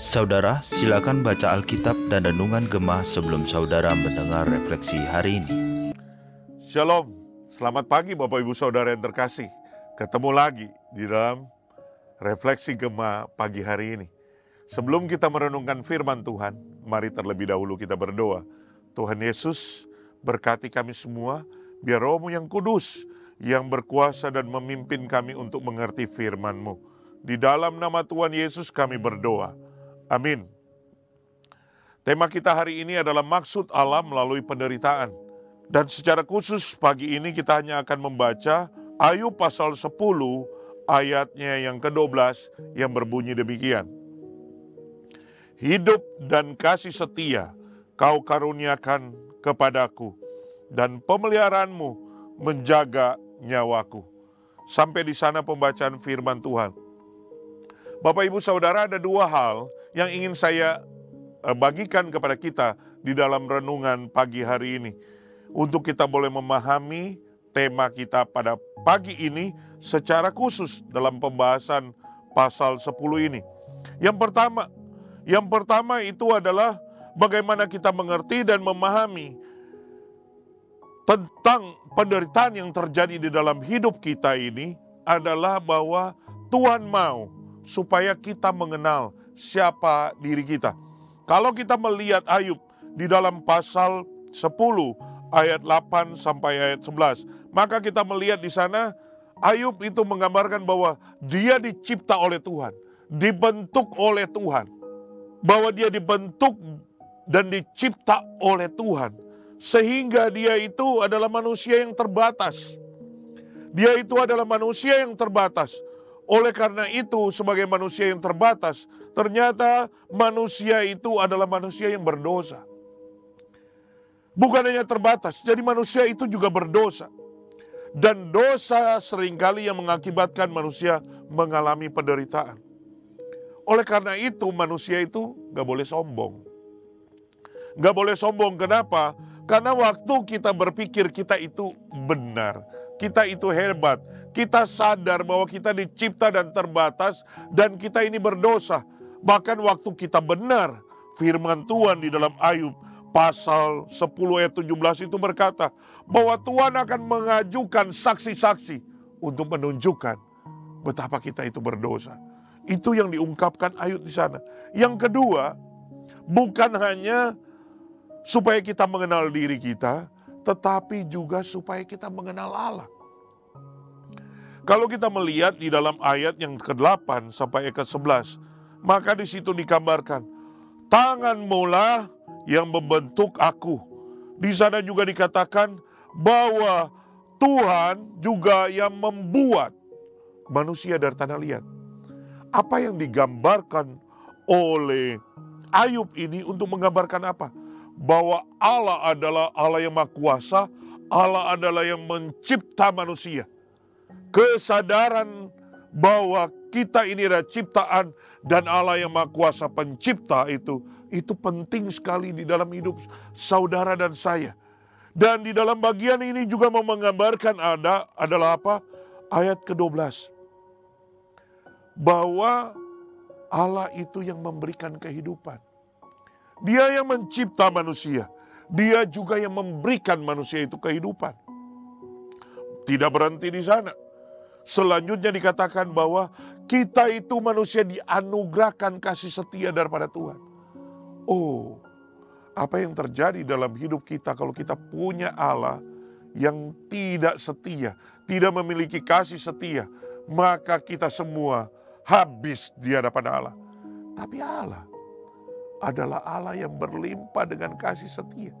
Saudara, silakan baca Alkitab dan Renungan Gemah sebelum saudara mendengar refleksi hari ini. Shalom, selamat pagi Bapak Ibu Saudara yang terkasih. Ketemu lagi di dalam refleksi Gemah pagi hari ini. Sebelum kita merenungkan firman Tuhan, mari terlebih dahulu kita berdoa. Tuhan Yesus, berkati kami semua, biar rohmu yang kudus, yang berkuasa dan memimpin kami untuk mengerti firman-Mu. Di dalam nama Tuhan Yesus kami berdoa. Amin. Tema kita hari ini adalah maksud Allah melalui penderitaan. Dan secara khusus pagi ini kita hanya akan membaca Ayub pasal 10 ayatnya yang ke-12 yang berbunyi demikian. Hidup dan kasih setia kau karuniakan kepadaku dan pemeliharaanmu menjaga nyawaku. Sampai di sana pembacaan firman Tuhan. Bapak Ibu Saudara ada dua hal yang ingin saya eh, bagikan kepada kita di dalam renungan pagi hari ini. Untuk kita boleh memahami tema kita pada pagi ini secara khusus dalam pembahasan pasal 10 ini. Yang pertama, yang pertama itu adalah bagaimana kita mengerti dan memahami tentang penderitaan yang terjadi di dalam hidup kita ini adalah bahwa Tuhan mau supaya kita mengenal siapa diri kita. Kalau kita melihat Ayub di dalam pasal 10 ayat 8 sampai ayat 11, maka kita melihat di sana Ayub itu menggambarkan bahwa dia dicipta oleh Tuhan, dibentuk oleh Tuhan. Bahwa dia dibentuk dan dicipta oleh Tuhan. Sehingga dia itu adalah manusia yang terbatas. Dia itu adalah manusia yang terbatas. Oleh karena itu, sebagai manusia yang terbatas, ternyata manusia itu adalah manusia yang berdosa. Bukan hanya terbatas, jadi manusia itu juga berdosa. Dan dosa sering kali yang mengakibatkan manusia mengalami penderitaan. Oleh karena itu, manusia itu gak boleh sombong. Gak boleh sombong, kenapa? Karena waktu kita berpikir kita itu benar, kita itu hebat, kita sadar bahwa kita dicipta dan terbatas dan kita ini berdosa. Bahkan waktu kita benar, firman Tuhan di dalam Ayub pasal 10 ayat 17 itu berkata bahwa Tuhan akan mengajukan saksi-saksi untuk menunjukkan betapa kita itu berdosa. Itu yang diungkapkan Ayub di sana. Yang kedua, bukan hanya supaya kita mengenal diri kita, tetapi juga supaya kita mengenal Allah. Kalau kita melihat di dalam ayat yang ke-8 sampai ayat ke-11, maka di situ digambarkan, tanganmu lah yang membentuk aku. Di sana juga dikatakan bahwa Tuhan juga yang membuat manusia dari tanah liat. Apa yang digambarkan oleh Ayub ini untuk menggambarkan apa? Bahwa Allah adalah Allah yang maha kuasa, Allah adalah yang mencipta manusia kesadaran bahwa kita ini adalah ciptaan dan Allah yang Maha Kuasa pencipta itu itu penting sekali di dalam hidup saudara dan saya. Dan di dalam bagian ini juga mau menggambarkan ada adalah apa? Ayat ke-12. Bahwa Allah itu yang memberikan kehidupan. Dia yang mencipta manusia. Dia juga yang memberikan manusia itu kehidupan. Tidak berhenti di sana Selanjutnya dikatakan bahwa kita itu manusia dianugerahkan kasih setia daripada Tuhan. Oh, apa yang terjadi dalam hidup kita kalau kita punya Allah yang tidak setia, tidak memiliki kasih setia, maka kita semua habis di hadapan Allah. Tapi Allah adalah Allah yang berlimpah dengan kasih setia.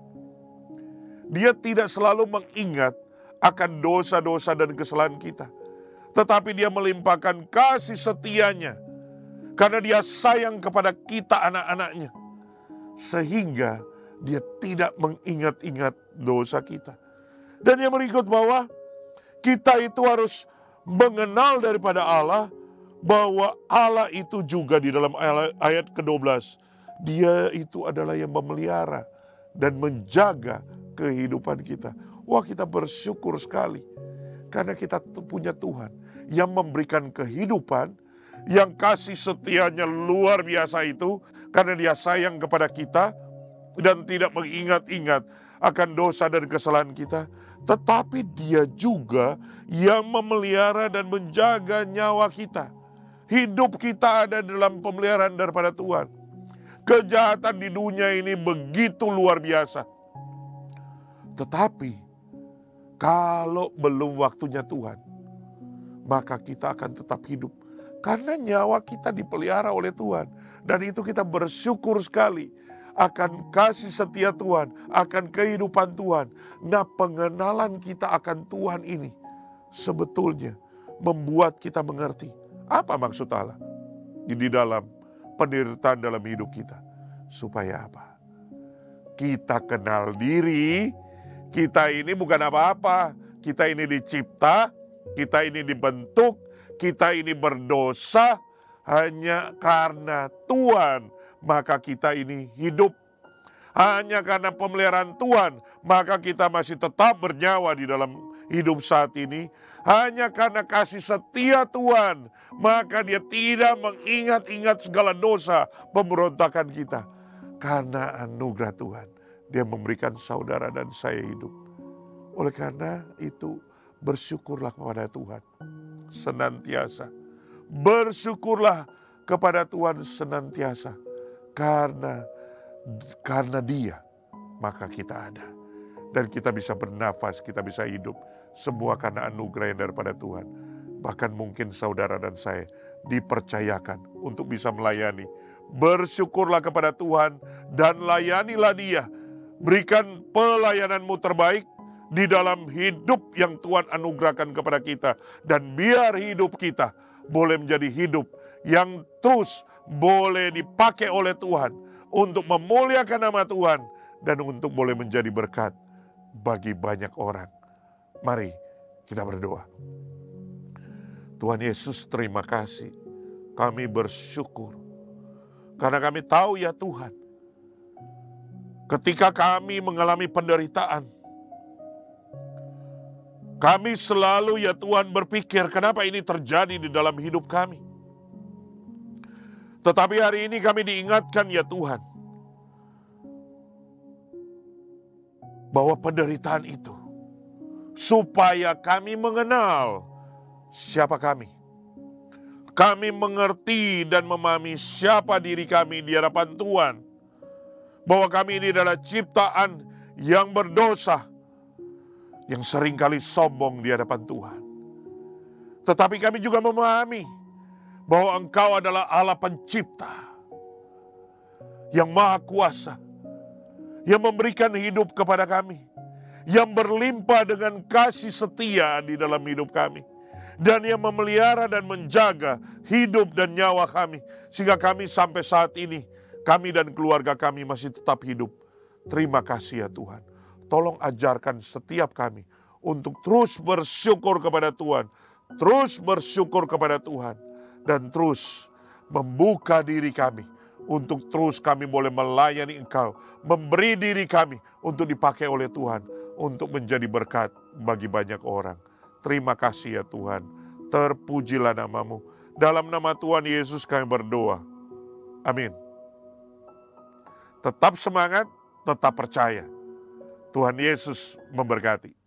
Dia tidak selalu mengingat akan dosa-dosa dan kesalahan kita tetapi dia melimpahkan kasih setianya karena dia sayang kepada kita anak-anaknya. Sehingga dia tidak mengingat-ingat dosa kita. Dan yang berikut bahwa kita itu harus mengenal daripada Allah bahwa Allah itu juga di dalam ayat ke-12 dia itu adalah yang memelihara dan menjaga kehidupan kita. Wah, kita bersyukur sekali karena kita punya Tuhan yang memberikan kehidupan, yang kasih setianya luar biasa itu, karena dia sayang kepada kita dan tidak mengingat-ingat akan dosa dan kesalahan kita, tetapi dia juga yang memelihara dan menjaga nyawa kita. Hidup kita ada dalam pemeliharaan daripada Tuhan. Kejahatan di dunia ini begitu luar biasa. Tetapi kalau belum waktunya Tuhan, maka kita akan tetap hidup. Karena nyawa kita dipelihara oleh Tuhan. Dan itu kita bersyukur sekali akan kasih setia Tuhan, akan kehidupan Tuhan. Nah pengenalan kita akan Tuhan ini sebetulnya membuat kita mengerti apa maksud Allah di dalam penderitaan dalam hidup kita. Supaya apa? Kita kenal diri, kita ini bukan apa-apa. Kita ini dicipta, kita ini dibentuk, kita ini berdosa hanya karena Tuhan, maka kita ini hidup. Hanya karena pemeliharaan Tuhan, maka kita masih tetap bernyawa di dalam hidup saat ini hanya karena kasih setia Tuhan, maka dia tidak mengingat-ingat segala dosa pemberontakan kita. Karena anugerah Tuhan, dia memberikan saudara dan saya hidup. Oleh karena itu, bersyukurlah kepada Tuhan senantiasa. Bersyukurlah kepada Tuhan senantiasa. Karena karena dia, maka kita ada. Dan kita bisa bernafas, kita bisa hidup semua karena anugerah yang daripada Tuhan. Bahkan mungkin saudara dan saya dipercayakan untuk bisa melayani. Bersyukurlah kepada Tuhan dan layanilah dia. Berikan pelayananmu terbaik di dalam hidup yang Tuhan anugerahkan kepada kita. Dan biar hidup kita boleh menjadi hidup yang terus boleh dipakai oleh Tuhan untuk memuliakan nama Tuhan dan untuk boleh menjadi berkat bagi banyak orang. Mari kita berdoa. Tuhan Yesus terima kasih. Kami bersyukur. Karena kami tahu ya Tuhan. Ketika kami mengalami penderitaan. Kami selalu ya Tuhan berpikir kenapa ini terjadi di dalam hidup kami. Tetapi hari ini kami diingatkan ya Tuhan. Bahwa penderitaan itu supaya kami mengenal siapa kami. Kami mengerti dan memahami siapa diri kami di hadapan Tuhan. Bahwa kami ini adalah ciptaan yang berdosa, yang sering kali sombong di hadapan Tuhan. Tetapi kami juga memahami bahwa Engkau adalah Allah pencipta yang maha kuasa, yang memberikan hidup kepada kami yang berlimpah dengan kasih setia di dalam hidup kami. Dan yang memelihara dan menjaga hidup dan nyawa kami. Sehingga kami sampai saat ini, kami dan keluarga kami masih tetap hidup. Terima kasih ya Tuhan. Tolong ajarkan setiap kami untuk terus bersyukur kepada Tuhan. Terus bersyukur kepada Tuhan. Dan terus membuka diri kami untuk terus kami boleh melayani Engkau, memberi diri kami untuk dipakai oleh Tuhan untuk menjadi berkat bagi banyak orang. Terima kasih ya Tuhan. Terpujilah namamu. Dalam nama Tuhan Yesus kami berdoa. Amin. Tetap semangat, tetap percaya. Tuhan Yesus memberkati.